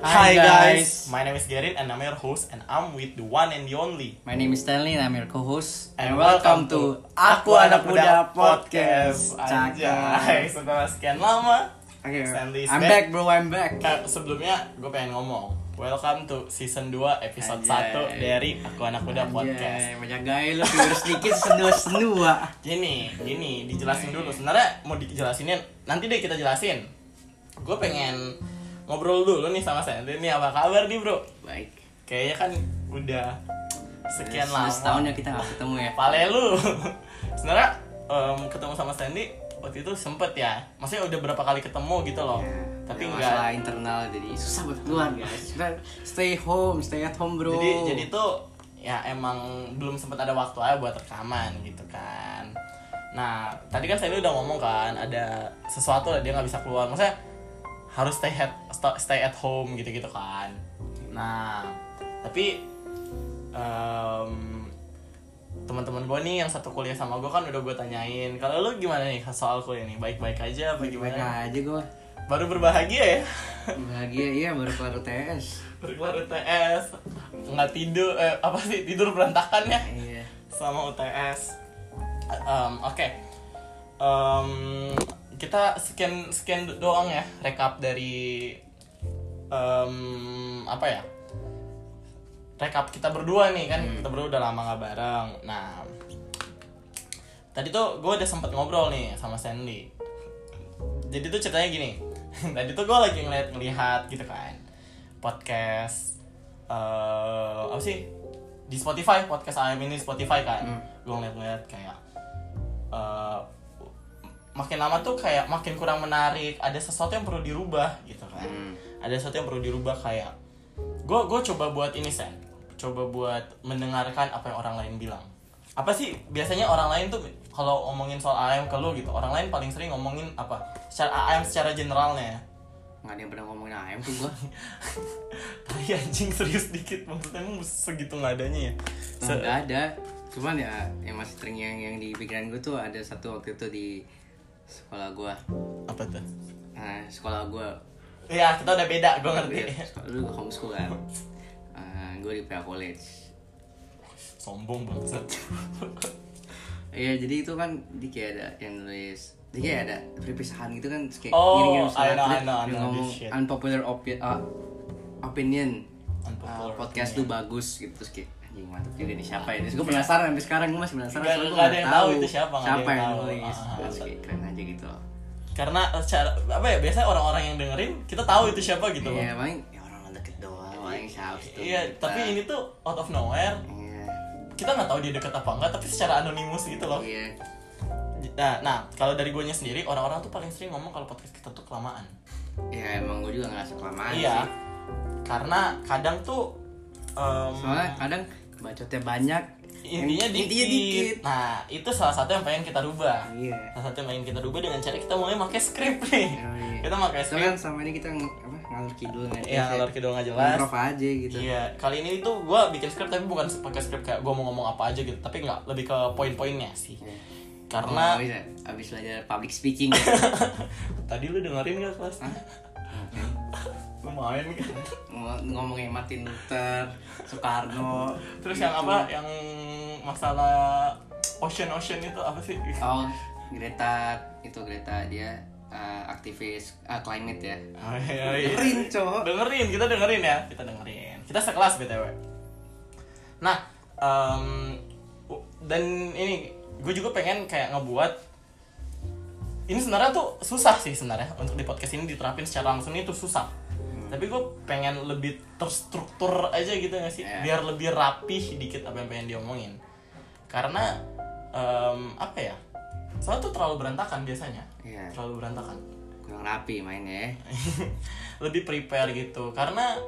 Hi guys, my name is Gerrit and I'm your host and I'm with the one and the only. My name is Stanley and I'm your co-host And welcome to Aku Anak Muda Podcast. Anjay, setelah sekian lama. Oke, Stanley I'm back. back bro, I'm back. Kayak sebelumnya gue pengen ngomong. Welcome to season 2 episode Anjay. 1 dari Aku Anak Muda Podcast. Anjay, banyak gaya lu figur sedikit senua senua. Gini, gini, dijelasin dulu. Sebenarnya mau dijelasinnya nanti deh kita jelasin. Gue pengen ngobrol dulu nih sama Sandy. Ini apa kabar nih bro? Baik. Kayaknya kan udah sekian lama. Setahun ya kita nggak ketemu ya. Pale lu. Sebenarnya em, ketemu sama Sandy waktu itu sempet ya. Maksudnya udah berapa kali ketemu gitu loh. Ya, Tapi ada enggak. masalah internal jadi susah buat keluar guys. Stay home, stay at home bro. Jadi jadi tuh ya emang belum sempet ada waktu aja buat rekaman gitu kan. Nah, tadi kan Sandy udah ngomong kan ada sesuatu lah dia nggak bisa keluar. Maksudnya harus stay at stay at home gitu-gitu kan. Nah, tapi em, teman-teman gue nih yang satu kuliah sama gue kan udah gue tanyain kalau lu gimana nih soal kuliah nih baik-baik aja apa baik gimana aja gue. baru berbahagia ya Bahagia iya baru kelar UTS. baru keluar UTS nggak tidur eh, apa sih tidur berantakan ya Iya. sama UTS Em, oke Em, kita sekian sekian doang ya rekap dari em, apa ya? Rekap kita berdua nih kan kita berdua udah lama nggak bareng. Nah tadi tuh gue udah sempet ngobrol nih sama Sandy. Jadi tuh ceritanya gini tadi tuh gue lagi ngeliat ngelihat gitu kan podcast eh apa sih? Di Spotify podcast AM ini Spotify kan. Gue ngeliat-ngeliat kayak eh makin lama tuh kayak makin kurang menarik. Ada sesuatu yang perlu dirubah gitu kan. Hmm. ada sesuatu yang perlu dirubah kayak gue gue coba buat ini sen. Coba buat mendengarkan apa yang orang lain bilang. Apa sih biasanya orang lain tuh kalau ngomongin soal AM ke lu gitu orang lain paling sering ngomongin apa? Secara AM secara generalnya ya. Nggak ada yang pernah ngomongin ayam tuh gue. tapi anjing serius dikit. Maksudnya emang segitu nggak adanya ya? Se- Nggak ada. Cuman ya yang masih sering yang yang di pikiran gue tuh ada satu waktu itu di sekolah gue. apa tuh? Nah, sekolah gue ya kita udah beda gue ngerti. Lu homeschool kan. gue di PA College. sombong banget Iya, jadi itu kan di kayak ada yang nulis dia kayak ada perpisahan gitu kan kayak Oh, ngirim-ngirim I know, I know, I dia know ngomong unpopular opi- uh, opinion. Unpopular Uh, podcast lu bagus gitu terus kayak anjing mantap juga nih siapa ya terus gue penasaran sampai sekarang gue masih penasaran. Soalnya gue nggak ada yang tahu itu siapa, siapa yang yang nulis. Ah, terus ah, kayak keren aja gitu. Karena secara apa ya biasanya orang-orang yang dengerin kita tahu itu siapa gitu loh. Iya paling ya orang deket doang paling siapa tuh iya tapi ini tuh out of nowhere. Iya. Kita nggak tahu dia deket apa enggak tapi secara anonimus gitu loh. Iya. Nah nah kalau dari gue sendiri orang-orang tuh paling sering ngomong kalau podcast kita tuh kelamaan. Ya emang gue juga ngerasa kelamaan iya. sih. Karena kadang tuh em, soalnya kadang bacotnya banyak intinya yang- dikit. intinya dikit nah itu salah satu yang pengen kita rubah iya salah satu yang pengen kita rubah dengan cara kita mulai pakai skrip nih Oh, iya. kita pakai Soalnya kan skrip sama ini kita ng- apa ngalur kidul nggak Iya, ngalor kidul nggak jelas. Improv aja gitu Iya, kali ini tuh gue bikin skrip tapi bukan pakai skrip kayak gue mau ngomong apa aja gitu, tapi nggak lebih ke poin-poinnya sih. Iya. Karena oh, bisa. abis belajar public speaking ya. tadi lu dengerin gak kelas? Lumayan gitu. Ng- ngomongin Martin Luther, Soekarno. Terus yang apa? Yang masalah ocean ocean itu apa sih? Oh, Greta itu Greta dia uh, aktivis uh, climate ya. Oh, iya, iya. Dengerin, cowok. Dengerin, kita dengerin ya, kita dengerin. Kita sekelas btw. Nah, em, u- dan ini gue juga pengen kayak ngebuat ini sebenarnya tuh susah sih sebenarnya untuk di podcast ini diterapin secara langsung itu susah. Tapi gue pengen lebih terstruktur aja gitu gak sih, Iya. biar lebih rapih dikit apa yang pengen diomongin. Karena em, apa ya? Soalnya tuh terlalu berantakan biasanya, Iya. terlalu berantakan. Kurang rapi mainnya. ya. lebih prepare gitu karena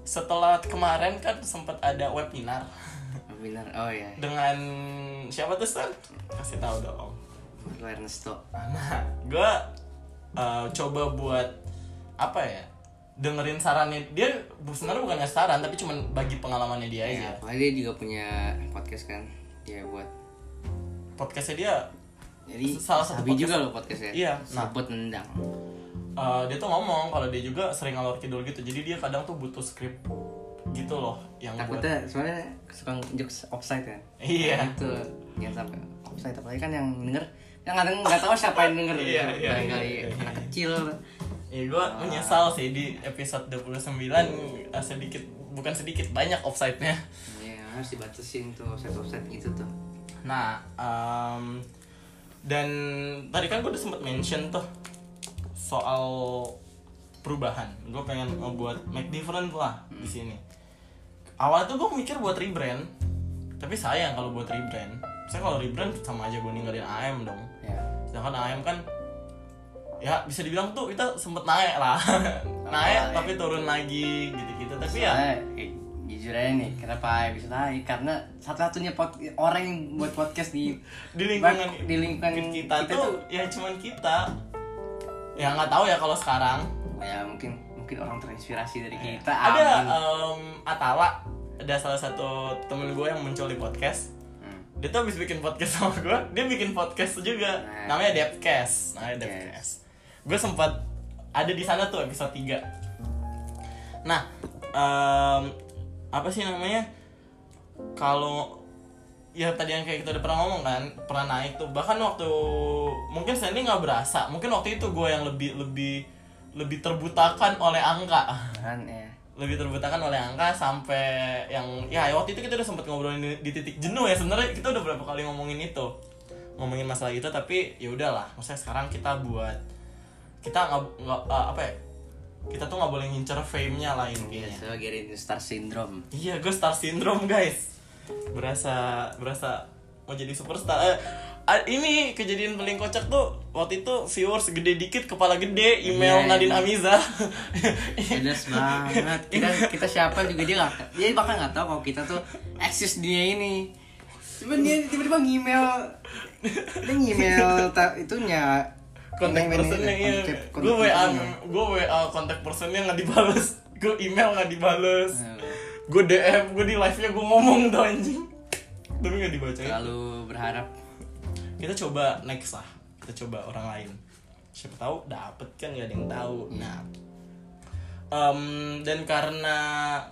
setelah kemarin kan sempat ada webinar Benar. Oh ya. dengan siapa tuh Stan? kasih tahu dong Ernesto. nah gue uh, coba buat apa ya dengerin sarannya dia sebenarnya bukan ngasih saran tapi cuman bagi pengalamannya dia aja Ya, apalagi dia juga punya podcast kan. Dia buat podcastnya dia Jadi Salah satu podcast- juga loh podcastnya. Iya, nah. Sebut nendang. eh, dia tuh ngomong kalau dia juga sering ngalor kidul gitu jadi dia kadang tuh butuh skrip gitu loh yang buat takutnya soalnya suka jokes offside kan Iya. Nah, itu jangan sampai offside apalagi kan yang denger yang kadang nggak tahu siapa yang denger Iya, iya, iya, iya. anak kecil Ya gue menyesal sih di episode 29 eh, sedikit bukan sedikit banyak offside-nya. ya harus dibatasin tuh offside offside gitu tuh Nah, em, dan tadi kan gue udah sempet mention tuh soal perubahan. Gue pengen ngebuat make different lah di sini. Awalnya tuh gue mikir buat rebrand, tapi sayang kalau buat rebrand. Saya kalau rebrand sama aja gue ninggalin AM dong. ya Sedangkan AM kan ya bisa dibilang tuh kita sempet naik lah, naik tapi turun lagi gitu-gitu. Tapi ya Soalnya, eh, jujur aja nih kenapa bisa naik karena satu-satunya pod, orang yang buat podcast di di lingkungan di lingkungan kita, tuh, ya cuman kita ya nggak tahu ya kalau sekarang ya mungkin mungkin orang terinspirasi dari kita Iya. ada em, Atala ada salah satu temen gue yang muncul di podcast Hmm. dia tuh habis bikin podcast sama gue dia bikin podcast juga Nah. namanya Depcast namanya Depcast. Gue sempat ada di sana tuh episode 3 nah em, apa sih namanya? Kalau ya tadi yang kayak kita udah pernah ngomong kan pernah naik tuh. Bahkan waktu mungkin Sandy nggak berasa. Mungkin waktu itu gue yang lebih lebih lebih terbutakan oleh angka. Kan ya. Lebih terbutakan oleh angka sampai yang ya waktu itu kita udah sempat ngobrolin di, di titik jenuh ya. Sebenarnya kita udah berapa kali ngomongin itu. Ngomongin masalah itu tapi ya udahlah. Maksudnya sekarang kita buat kita nggak nggak eh, apa ya kita tuh nggak boleh ngincer fame-nya lah intinya sebagai Rindu Star Syndrome Iya, gue star syndrome guys. Berasa berasa mau jadi superstar. Eh, ah, ini kejadian paling kocak tuh waktu itu viewers gede dikit, kepala gede, email Iya, Nadine iya. Amiza. Jelas banget kita kita siapa juga dia nggak dia bahkan nggak tahu kalau kita tuh eksis dia ini cuman dia tiba-tiba ngemail dia ngemail ta- itunya kontak personnya iya. kontak- Gue WA, gue WA kontak personnya nggak dibales. Gue email nggak dibales. Nah, Gue DM, gue di live-nya gue ngomong tuh anjing. Tapi nggak dibacain. terlalu berharap kita coba next lah kita coba orang lain siapa tahu dapet kan nggak ada yang tahu nah em, dan karena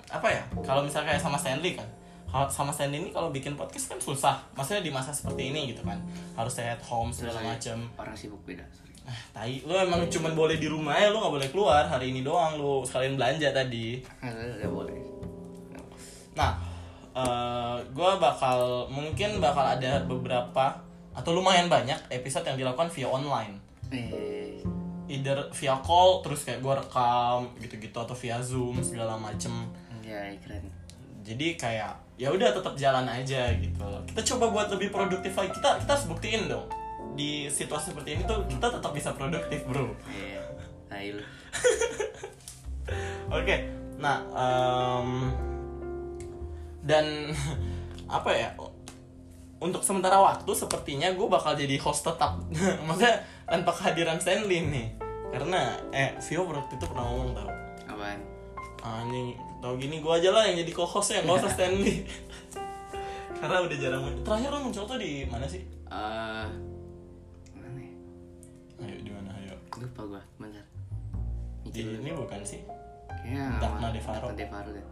apa ya kalau misalnya kayak sama Stanley kan kalau sama Stanley ini kalau bikin podcast kan susah. Maksudnya di masa seperti ini gitu kan. Harus stay at home segala macam orang sibuk beda. Sorry. ah tai. Lu emang cuman boleh di rumah ya lu nggak boleh keluar. Hari ini doang lu sekalian belanja tadi. Nggak boleh. Nah, gue bakal mungkin bakal ada beberapa atau lumayan banyak episode yang dilakukan via online. eh. Either via call, terus kayak gue rekam gitu-gitu atau via zoom segala macem. ya keren Jadi kayak ya udah tetap jalan aja gitu. Kita coba buat lebih produktif lagi. Kita kita harus buktiin dong di situasi seperti ini tuh kita tetap bisa produktif bro. tai lu Oke, nah em, dan apa ya? Untuk sementara waktu sepertinya gue bakal jadi host tetap, maksudnya tanpa kehadiran Stanley nih, karena eh Vio waktu itu pernah ngomong tau, apaan anjing tau gini gue aja lah yang jadi co-hostnya, nggak usah Stanley, karena udah jarang muncul. Terakhir lo muncul tuh di mana sih? eh mana ya Ayo di mana? Ayo lupa gua bentar di ini bukan sih? kayaknya sama Devaro. Dagna Devaro deh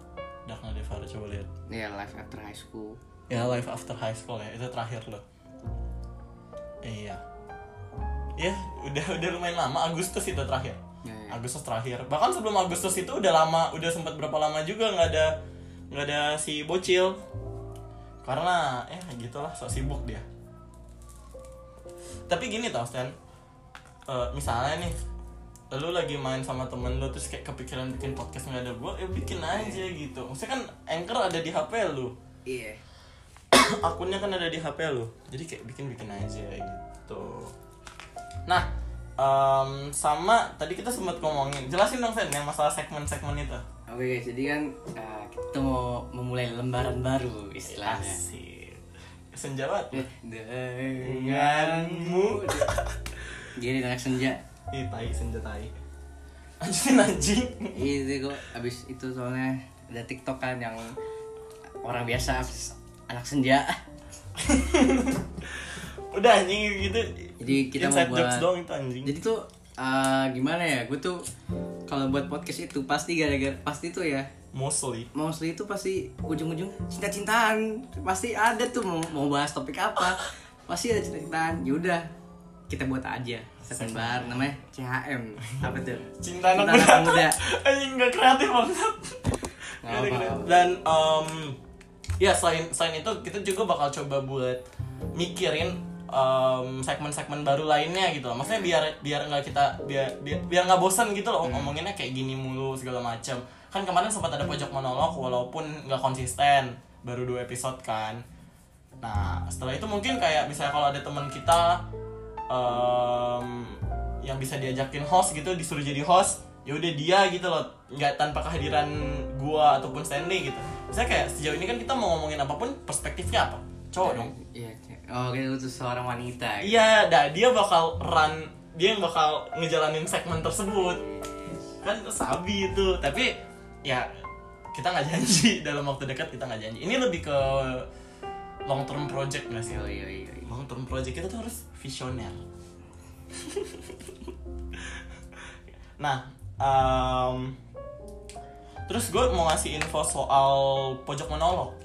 Dakna Devara coba lihat. ya live after high school Ya live after high school ya itu terakhir lo. Iya. Ya udah udah lumayan lama Agustus itu terakhir. Ya. Agustus terakhir. Bahkan sebelum Agustus itu udah lama udah sempat berapa lama juga nggak ada nggak ada si bocil. Karena ya gitulah sok sibuk dia. Tapi gini tau Stan. Eh, misalnya nih lu lagi main sama temen lu terus kayak kepikiran bikin podcast nggak ada gua ya bikin aja gitu maksudnya kan anchor ada di hp lu iya akunnya kan ada di HP lo jadi kayak bikin bikin aja gitu nah em, sama tadi kita sempat ngomongin jelasin dong Sen yang masalah segmen-segmen itu Oke guys, jadi kan uh, kita mau memulai lembaran baru istilahnya. asik senja banget Denganmu. Jadi anak senja. ih tai senja tai anjing anjing Itu kok abis itu soalnya ada TikTok kan yang orang biasa anak senja. udah anjing gitu Jadi kita inside mau buat doang itu anjing. Jadi tuh eh, gimana ya gue tuh kalau buat podcast itu pasti gara-gara pasti tuh ya mostly. mostly itu pasti ujung-ujung cinta-cintaan. Pasti ada tuh mau, mau bahas topik apa. Pasti ada cinta-cintaan. Yaudah kita buat aja. Segmen namanya CHM apa tuh? Cinta anak Cinta muda. anjing nggak kreatif banget. Dan em, ya selain selain itu kita juga bakal coba buat mikirin em, segmen-segmen baru lainnya gitu loh. Maksudnya biar biar nggak kita biar biar biar nggak bosan gitu loh. Ngomonginnya kayak gini mulu segala macam kan kemarin sempat ada pojok monolog walaupun nggak konsisten baru dua episode kan. Nah setelah itu mungkin kayak misalnya kalau ada teman kita em, yang bisa diajakin host gitu disuruh jadi host ya udah dia gitu loh. Nggak tanpa kehadiran gua ataupun Stanley gitu. Misalnya kayak sejauh ini kan kita mau ngomongin apa pun perspektifnya apa cowok dong. iya oh gitu tuh seorang wanita. Iya dah dia bakal run dia yang bakal ngejalanin segmen tersebut. Kan sabi itu. Tapi ya kita nggak janji. Dalam waktu dekat kita nggak janji. Ini lebih ke long term project nggak sih? Oh iya iya iya. long term project kita tuh harus visioner. Nah em, terus gue mau ngasih info soal pojok monolog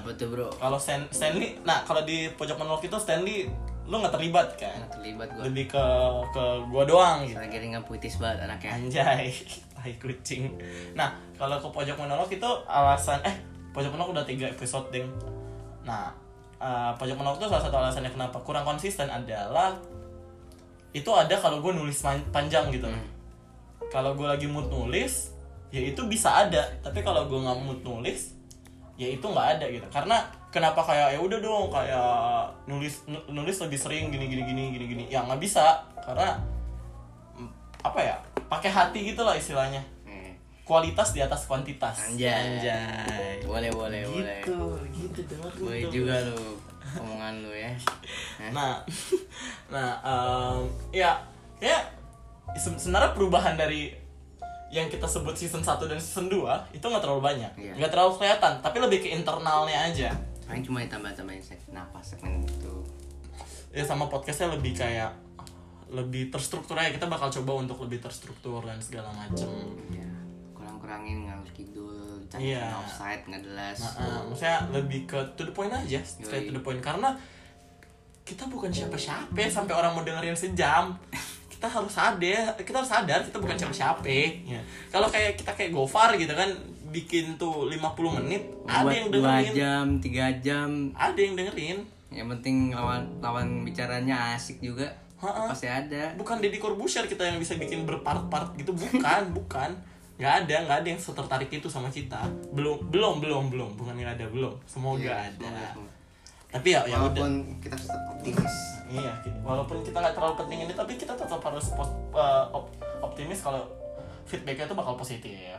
apa tuh bro? Kalau Stan- Stanley nah kalau di pojok monolog itu Stanley lu nggak terlibat kan? Nggak terlibat gue lebih ke ke gua doang gitu. Lagi ringan puitis banget anaknya. Anjay tai kucing. Nah kalau ke pojok monolog itu alasan eh pojok monolog udah tiga episode ding. Nah eh, pojok monolog itu salah satu alasannya kenapa kurang konsisten adalah itu ada kalau gue nulis panjang gitu. Kalau gue lagi mood nulis ya itu bisa ada. Tapi kalau gue nggak mood nulis ya itu nggak ada gitu karena kenapa kayak ya udah dong kayak nulis nu- nulis lebih sering gini gini gini gini gini ya nggak bisa karena mm, apa ya pakai hati gitu lah istilahnya Eh, kualitas di atas kuantitas Anjay. Anjay. boleh boleh boleh gitu gitu dengar boleh gitu. juga lu omongan lu ya Hah? nah nah em, ya ya se- sebenarnya perubahan dari yang kita sebut season 1 dan season 2 itu nggak terlalu banyak. Iya. nggak terlalu kelihatan tapi lebih ke internalnya aja. Paling cuma ditambah-tambahin segmen apa segmen itu ya sama podcastnya lebih kayak lebih terstruktur aja. Kita bakal coba untuk lebih terstruktur dan segala macem. Ya kurang-kurangin ngalur kidul cari Iya. offside nggak jelas. Nah, eh, maksudnya lebih ke to the point aja straight to the point. Karena kita bukan siapa-siapa ya, sampai orang mau dengerin sejam kita harus sadar kita harus sadar kita bukan siapa-siapa ya. kalau kayak kita kayak Gofar gitu kan bikin tuh 50 menit ada buat yang dua dengerin jam tiga jam. Ada yang dengerin. Yang penting lawan lawan bicaranya asik juga. Ha-ha. pasti ada. Bukan Deddy Corbuzier kita yang bisa bikin berpart-part gitu bukan bukan. Nggak ada nggak ada yang setertarik itu sama kita belum belum belum belum. Bukan nggak ada belum. Semoga Iya, ada. semoga, semoga. tapi ya ya udah. kita tetap optimis iya ki- walaupun kita nggak terlalu penting ini tapi kita tetap harus eh, op- optimis kalau feedbacknya itu bakal positif.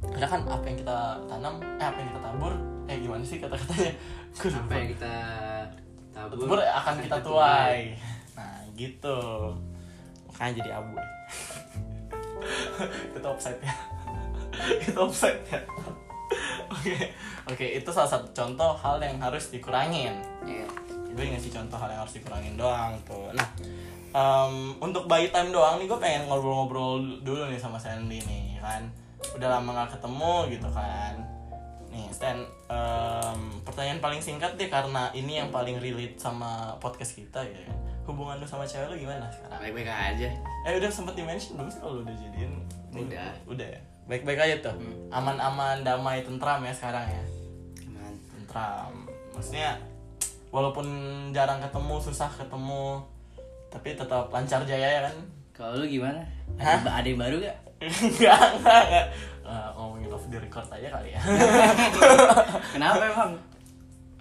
Karena kan apa yang kita tanam eh apa yang kita tabur eh gimana sih kata-katanya? Apa yang kita tabur, tabur akan kita tuai. nah gitu. Makanya jadi abu. Kita offside ya kita offside ya oke oke itu salah satu contoh hal yang harus dikurangin. Iya. Gue ngasih contoh hal yang harus dikurangin doang tuh. Nah em, untuk buy time doang nih gue pengen ngobrol-ngobrol dulu nih sama Sandy nih kan. Udah lama gak ketemu gitu kan. Nih Stan em, pertanyaan paling singkat deh karena ini yang paling relate sama podcast kita ya. Hubungan lu sama cewek lu gimana sekarang? Baik-baik aja. Eh udah sempet di mention belum sih kalau lu udah jadian? Udah. udah ya? Baik-baik aja tuh. Aman-aman damai tentram ya sekarang ya? Aman. tentram. Maksudnya walaupun jarang ketemu susah ketemu tapi tetap lancar jaya ya kan? Kalau lu gimana? Hah? ada, ada yang baru gak enggak enggak enggak Eh, ngomongin off the record aja kali ya. Kenapa emang?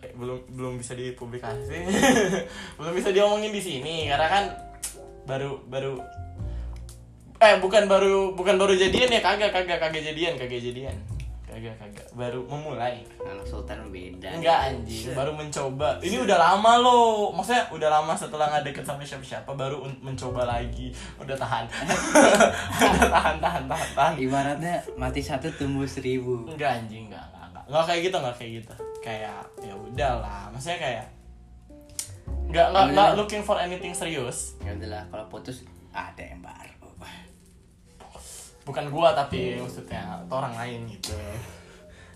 Eh, belum belum bisa dipublikasi. Belum bisa diomongin di sini karena kan baru baru eh bukan baru bukan baru jadian ya kagak kagak kagak jadian kagak jadian kagak kagak baru memulai kalau Sultan beda Enggak anjing, baru mencoba. Ini udah lama loh. Maksudnya udah lama setelah nggak deket sama siapa-siapa baru un- mencoba lagi. Udah tahan. udah tahan, tahan, tahan, tahan. ibaratnya mati satu tumbuh seribu Enggak anjing, enggak, enggak, enggak. Enggak kayak gitu, enggak kayak gitu. Kayak ya udahlah. Maksudnya kayak enggak enggak enggak looking for anything serius. ya udahlah kalau putus ada yang bukan gua tapi maksudnya atau orang lain gitu.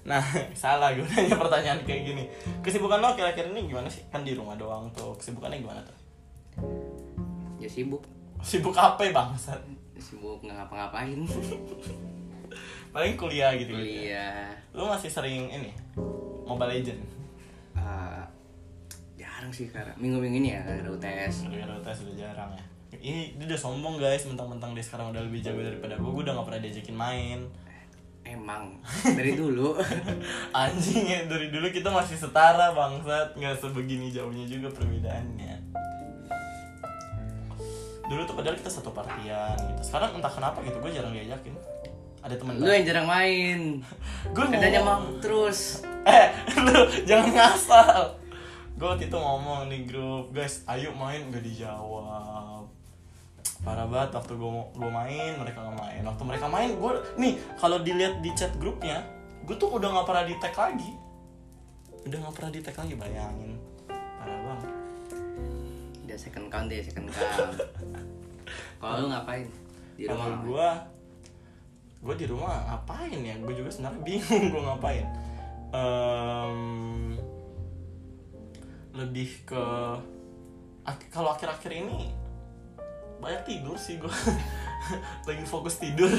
Nah salah gue nanya pertanyaan kayak gini. Kesibukan lo kira-kira ini gimana sih? Kan di rumah doang tuh. Kesibukannya gimana tuh? Ya sibuk. Sibuk apa ya bangsat? Sibuk nggak ngapa-ngapain. Paling kuliah gitu gitu kuliah. Lu masih sering ini mobile legend? Eh, jarang sih karena minggu-minggu ini ya ada UTS gara-gara UTS udah jarang ya Ih, dia udah sombong guys, mentang-mentang dia sekarang udah lebih jago daripada gue, gue udah gak pernah diajakin main. Emang. Dari dulu. Anjing ya, dari dulu kita masih setara bangsat. Gak sebegini jauhnya juga perbedaannya. Dulu tuh padahal kita satu partian gitu. Sekarang entah kenapa gitu, gue jarang diajakin. Ada temen lu yang jarang main. Gue katanya mau terus. Eh, lu jangan ngasal. Gue waktu itu ngomong di grup Guys, ayo main, gak dijawab Parah banget waktu gue gue main, mereka nggak main. Waktu mereka main, gue Nih, kalau dilihat di chat grupnya Gue tuh udah gak pernah di tag lagi. Udah gak pernah di tag lagi, bayangin. Parah banget. Udah second count deh second count. Kalau lu ngapain? Di Kalau rumah. gue Gue di rumah ngapain ya? Gue juga sebenarnya bingung gue ngapain. Em, Lebih ke Kalau akhir-akhir ini Banyak tidur sih gue Lagi fokus tidur.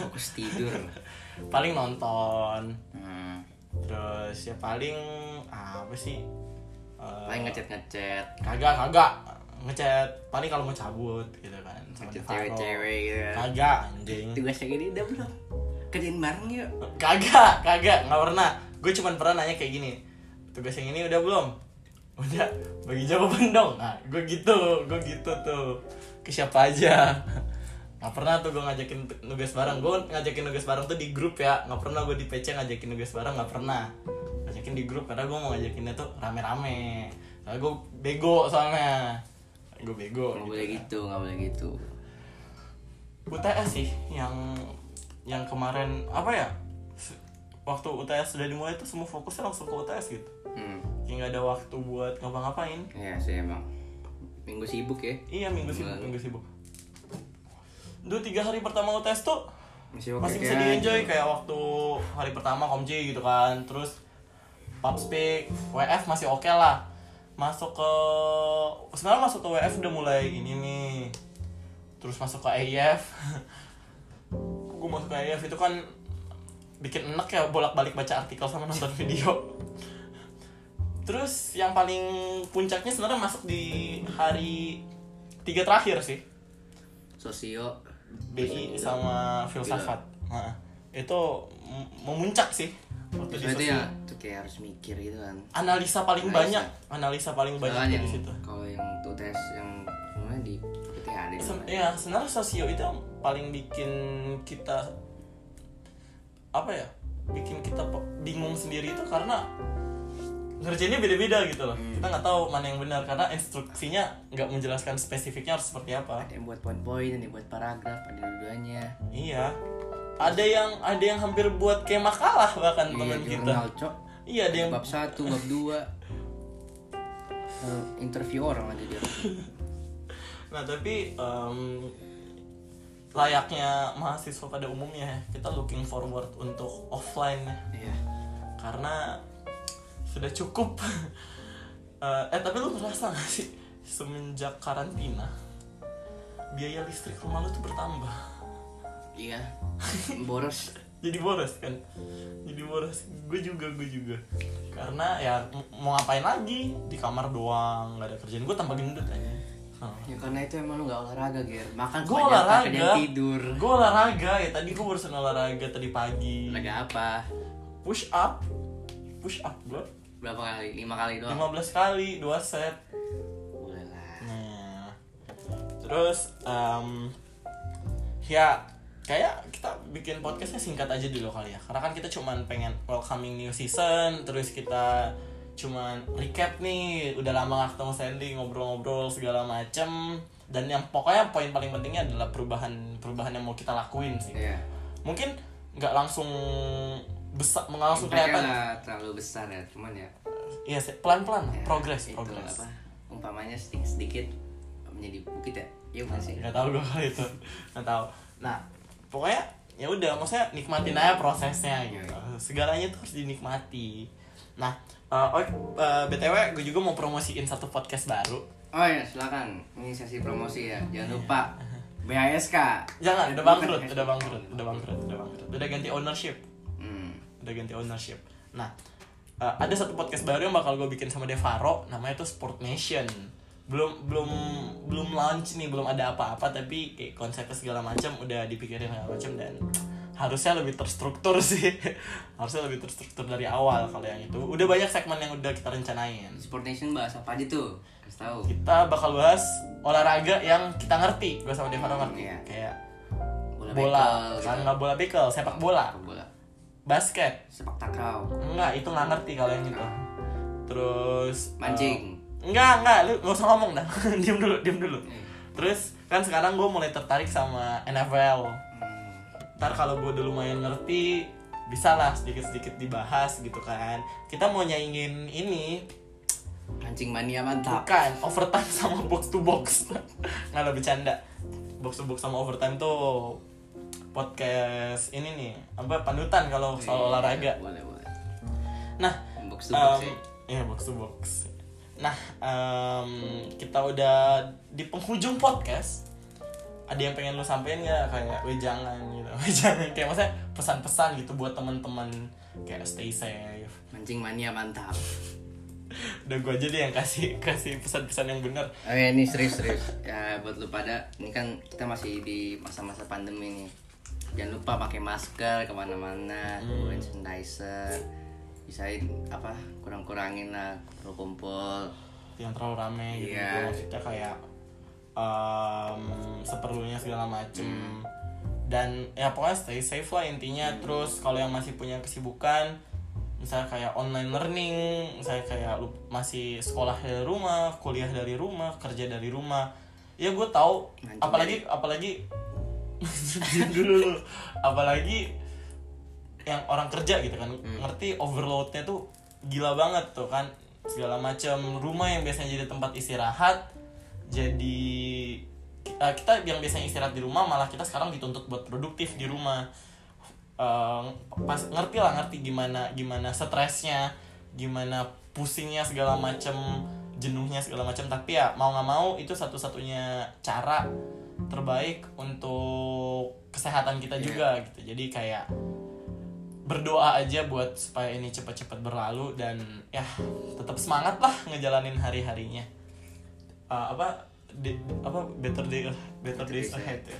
Fokus tidur. Paling nonton. Hmm. Terus ya paling Apa sih? Eh, paling ngechat ngechat Kagak, kagak. Ngechat Paling kalau mau cabut gitu kan sama cewek-cewek gitu. Kagak anjing. Tugasnya gini udah belum? Kerjain bareng yuk. Kagak, kagak, nggak pernah. Gue cuma pernah nanya kayak gini. Tugas yang ini udah belum? Udah, bagi jawaban dong. Nah, gue gitu, gue gitu tuh. Ke siapa aja. Nggak pernah tuh gue ngajakin nugas bareng. Gue ngajakin nugas bareng tuh di grup ya. Nggak pernah gue di PC ngajakin nugas bareng, nggak pernah. Ngajakin di grup karena gue mau ngajakinnya tuh rame-rame. Soalnya gue bego soalnya. Gue bego. nggak boleh gitu nggak boleh gitu UTS sih yang yang kemarin apa ya waktu UTS sudah dimulai tuh semua fokusnya langsung ke UTS gitu hmm. Kayak nggak ada waktu buat ngapa-ngapain. Ya sih emang. Minggu sibuk ya? Iya minggu sibuk Gimana? minggu sibuk. Dua tiga hari pertama UTS tuh masih oke masih bisa di enjoy kayak waktu hari pertama komji gitu kan. Terus pub speak WF masih oke lah. Masuk ke sebenarnya masuk ke WF udah mulai ini nih. Terus masuk ke AIF gue masuk ke AIF itu kan bikin enak ya bolak-balik baca artikel sama nonton video terus yang paling puncaknya sebenarnya masuk di hari tiga terakhir sih sosio BI sama filsafat. Nah, itu memuncak sih waktu di itu sosio. ya tuh kayak harus mikir gitu kan Analisa paling Analisa. banyak, analisa paling banyak yang di situ. kalau yang tuh tes yang mana di Sen- namanya. ya, sebenarnya sosio itu paling bikin kita apa ya? Bikin kita bingung sendiri itu karena ngerjainnya beda-beda gitu loh. Hmm. Kita nggak tahu mana yang benar karena instruksinya nggak menjelaskan spesifiknya harus seperti apa. ada yang buat poin-poin ada yang buat paragraf ada dua-duanya Iya. Ada yang ada yang hampir buat kayak makalah bahkan iya teman kita. cok Iya, ada yang bab satu bab dua Eh, interview orang lagi dia Nah tapi em, layaknya mahasiswa pada umumnya ya, kita looking forward untuk offline ya. iya karena sudah cukup. Eh, eh tapi lu ngerasa gak sih semenjak karantina biaya listrik rumah lu tuh bertambah, iya boros jadi boros kan? Jadi boros. Gue juga, gue juga. Karena ya mau ngapain lagi di kamar doang, nggak ada kerjaan. Gue tambah gendut aja. Oh. ya karena itu emang lu gak olahraga ger makan gue olahraga tidur gue olahraga ya tadi gue barusan olahraga tadi pagi olahraga apa push up push up gue berapa kali? Lima kali doang? 15 kali dua set. Boleh lah. Nah. Terus em, ya kayak kita bikin podcastnya singkat aja dulu kali ya. Karena kan kita cuman pengen welcoming new season terus kita cuman recap nih. Udah lama gak ketemu Sandy ngobrol-ngobrol segala macem. Dan yang pokoknya poin paling pentingnya adalah perubahan perubahan yang mau kita lakuin sih. Iya. Mungkin nggak langsung besar langsung Impactnya kelihatan. nggak terlalu besar ya cuman ya iya pelan pelan ya, progress itu progress apa umpamanya sedikit sedikit menjadi bukit ya? Iya bukan sih? Nggak tahu gue kali itu nggak tahu. Nah pokoknya ya udah maksudnya nikmatin aja prosesnya gitu. segalanya tuh harus dinikmati. Nah eh, oh, eh, btw gue juga mau promosiin satu podcast baru. Oh ya silakan. Ini sesi promosi ya jangan lupa. BHSK jangan udah bangkrut udah bangkrut udah bangkrut udah bangkrut. Udah ganti ownership. Udah ganti ownership. Nah eh, ada satu podcast baru yang bakal gue bikin sama Devaro namanya tuh Sport Nation. Belum belum belum launch nih belum ada apa-apa tapi kayak konsepnya segala macam udah dipikirin segala macam dan harusnya lebih terstruktur sih. Harusnya lebih terstruktur dari awal kalau yang itu. Udah banyak segmen yang udah kita rencanain. Sport Nation bahas apa aja tuh? Kasih tahu. Kita bakal bahas olahraga yang kita ngerti. Gue sama Devaro ngerti. Iya. kayak bola, bola bekel, kan? gitu. bola bekel sepak bola. Sepak bola basket sepak takraw Enggak, itu nggak ngerti kalau yang itu. Terus Mancing. eh, enggak, enggak, lu nggak usah ngomong dah. diem dulu, diem dulu. Terus kan sekarang gue mulai tertarik sama NFL. Hmm. Ntar kalau gue udah lumayan ngerti, bisa lah sedikit-sedikit dibahas gitu kan. Kita mau nyaingin ini mancing mania mantap bukan overtime sama box to box. nggak ada bercanda. Box to box sama overtime tuh podcast ini nih apa panutan kalau soal olahraga. boleh boleh Nah, box to box Um, ya Iya box to box. Nah, em, kita udah di penghujung podcast. Ada yang pengen lu sampein nggak kayak we jangan gitu, we jangan kayak maksudnya pesan-pesan gitu buat teman-teman kayak stay safe. mancing mania mantap Udah gua aja deh yang kasih kasih pesan-pesan yang benar. Oh ya ini serius serius ya buat lu pada ini kan kita masih di masa-masa pandemi nih jangan lupa pakai masker ke mana-mana Hmm. hand sanitizer bisain apa kurang-kurangin lah kumpul Yang terlalu rame gitu. Iya. Maksudnya kayak em, seperlunya segala macem. Dan ya pokoknya stay safe lah intinya. Terus kalau yang masih punya kesibukan misalnya kayak online learning, misalnya kayak lu masih sekolah dari rumah, kuliah dari rumah, kerja dari rumah. Ya gue tahu, apalagi apalagi Diam dulu lu. apalagi yang orang kerja gitu kan. Ngerti overloadnya tuh gila banget tuh kan. Segala macam rumah yang biasanya jadi tempat istirahat jadi eh, kita yang biasanya istirahat di rumah malah kita sekarang dituntut buat produktif di rumah. Eh, pas ngerti lah ngerti gimana gimana stresnya gimana pusingnya segala macam jenuhnya segala macam. Tapi ya mau nggak mau itu satu-satunya cara terbaik untuk kesehatan kita juga gitu. Jadi kayak berdoa aja buat supaya ini cepat-cepat berlalu dan ya tetap semangat lah ngejalanin hari-harinya. Eh, apa di- apa better day better days ahead ya.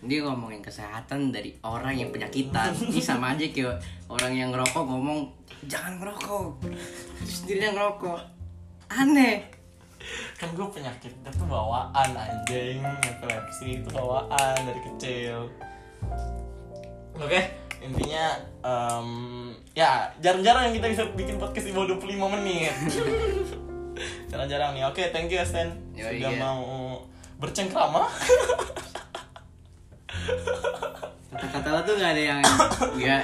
Dia ngomongin kesehatan dari orang yang penyakitan. Ini sama aja kayak orang yang ngerokok ngomong jangan ngerokok. Terus sendiri yang ngerokok. Aneh kan gue penyakit itu bawaan anjing. Epilepsi itu bawaan dari kecil. Oke intinya em, ya jarang-jarang yang kita bisa bikin podcast di bawah 25 menit. Jarang-jarang nih. Oke thank you Stan Yoi, sudah iya. mau bercengkrama. Kata-kata lo tuh nggak ada yang nggak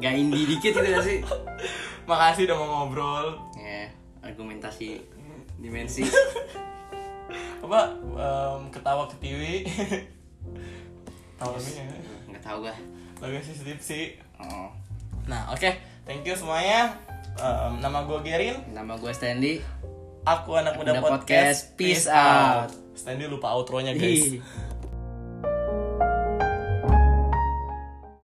nggak indie dikit gitu gak sih? Makasih udah mau ngobrol. Ya argumentasi dimensi apa em, ketawa ketiwi tahu ya nggak tahu gua lagi sensitif sih oh. Nah, oke. Thank you semuanya. Em, nama gue Gerin. nama gua Stanley Aku anak muda Muda podcast. Podcast. Peace out. Stanley lupa outro-nya, guys. Ih.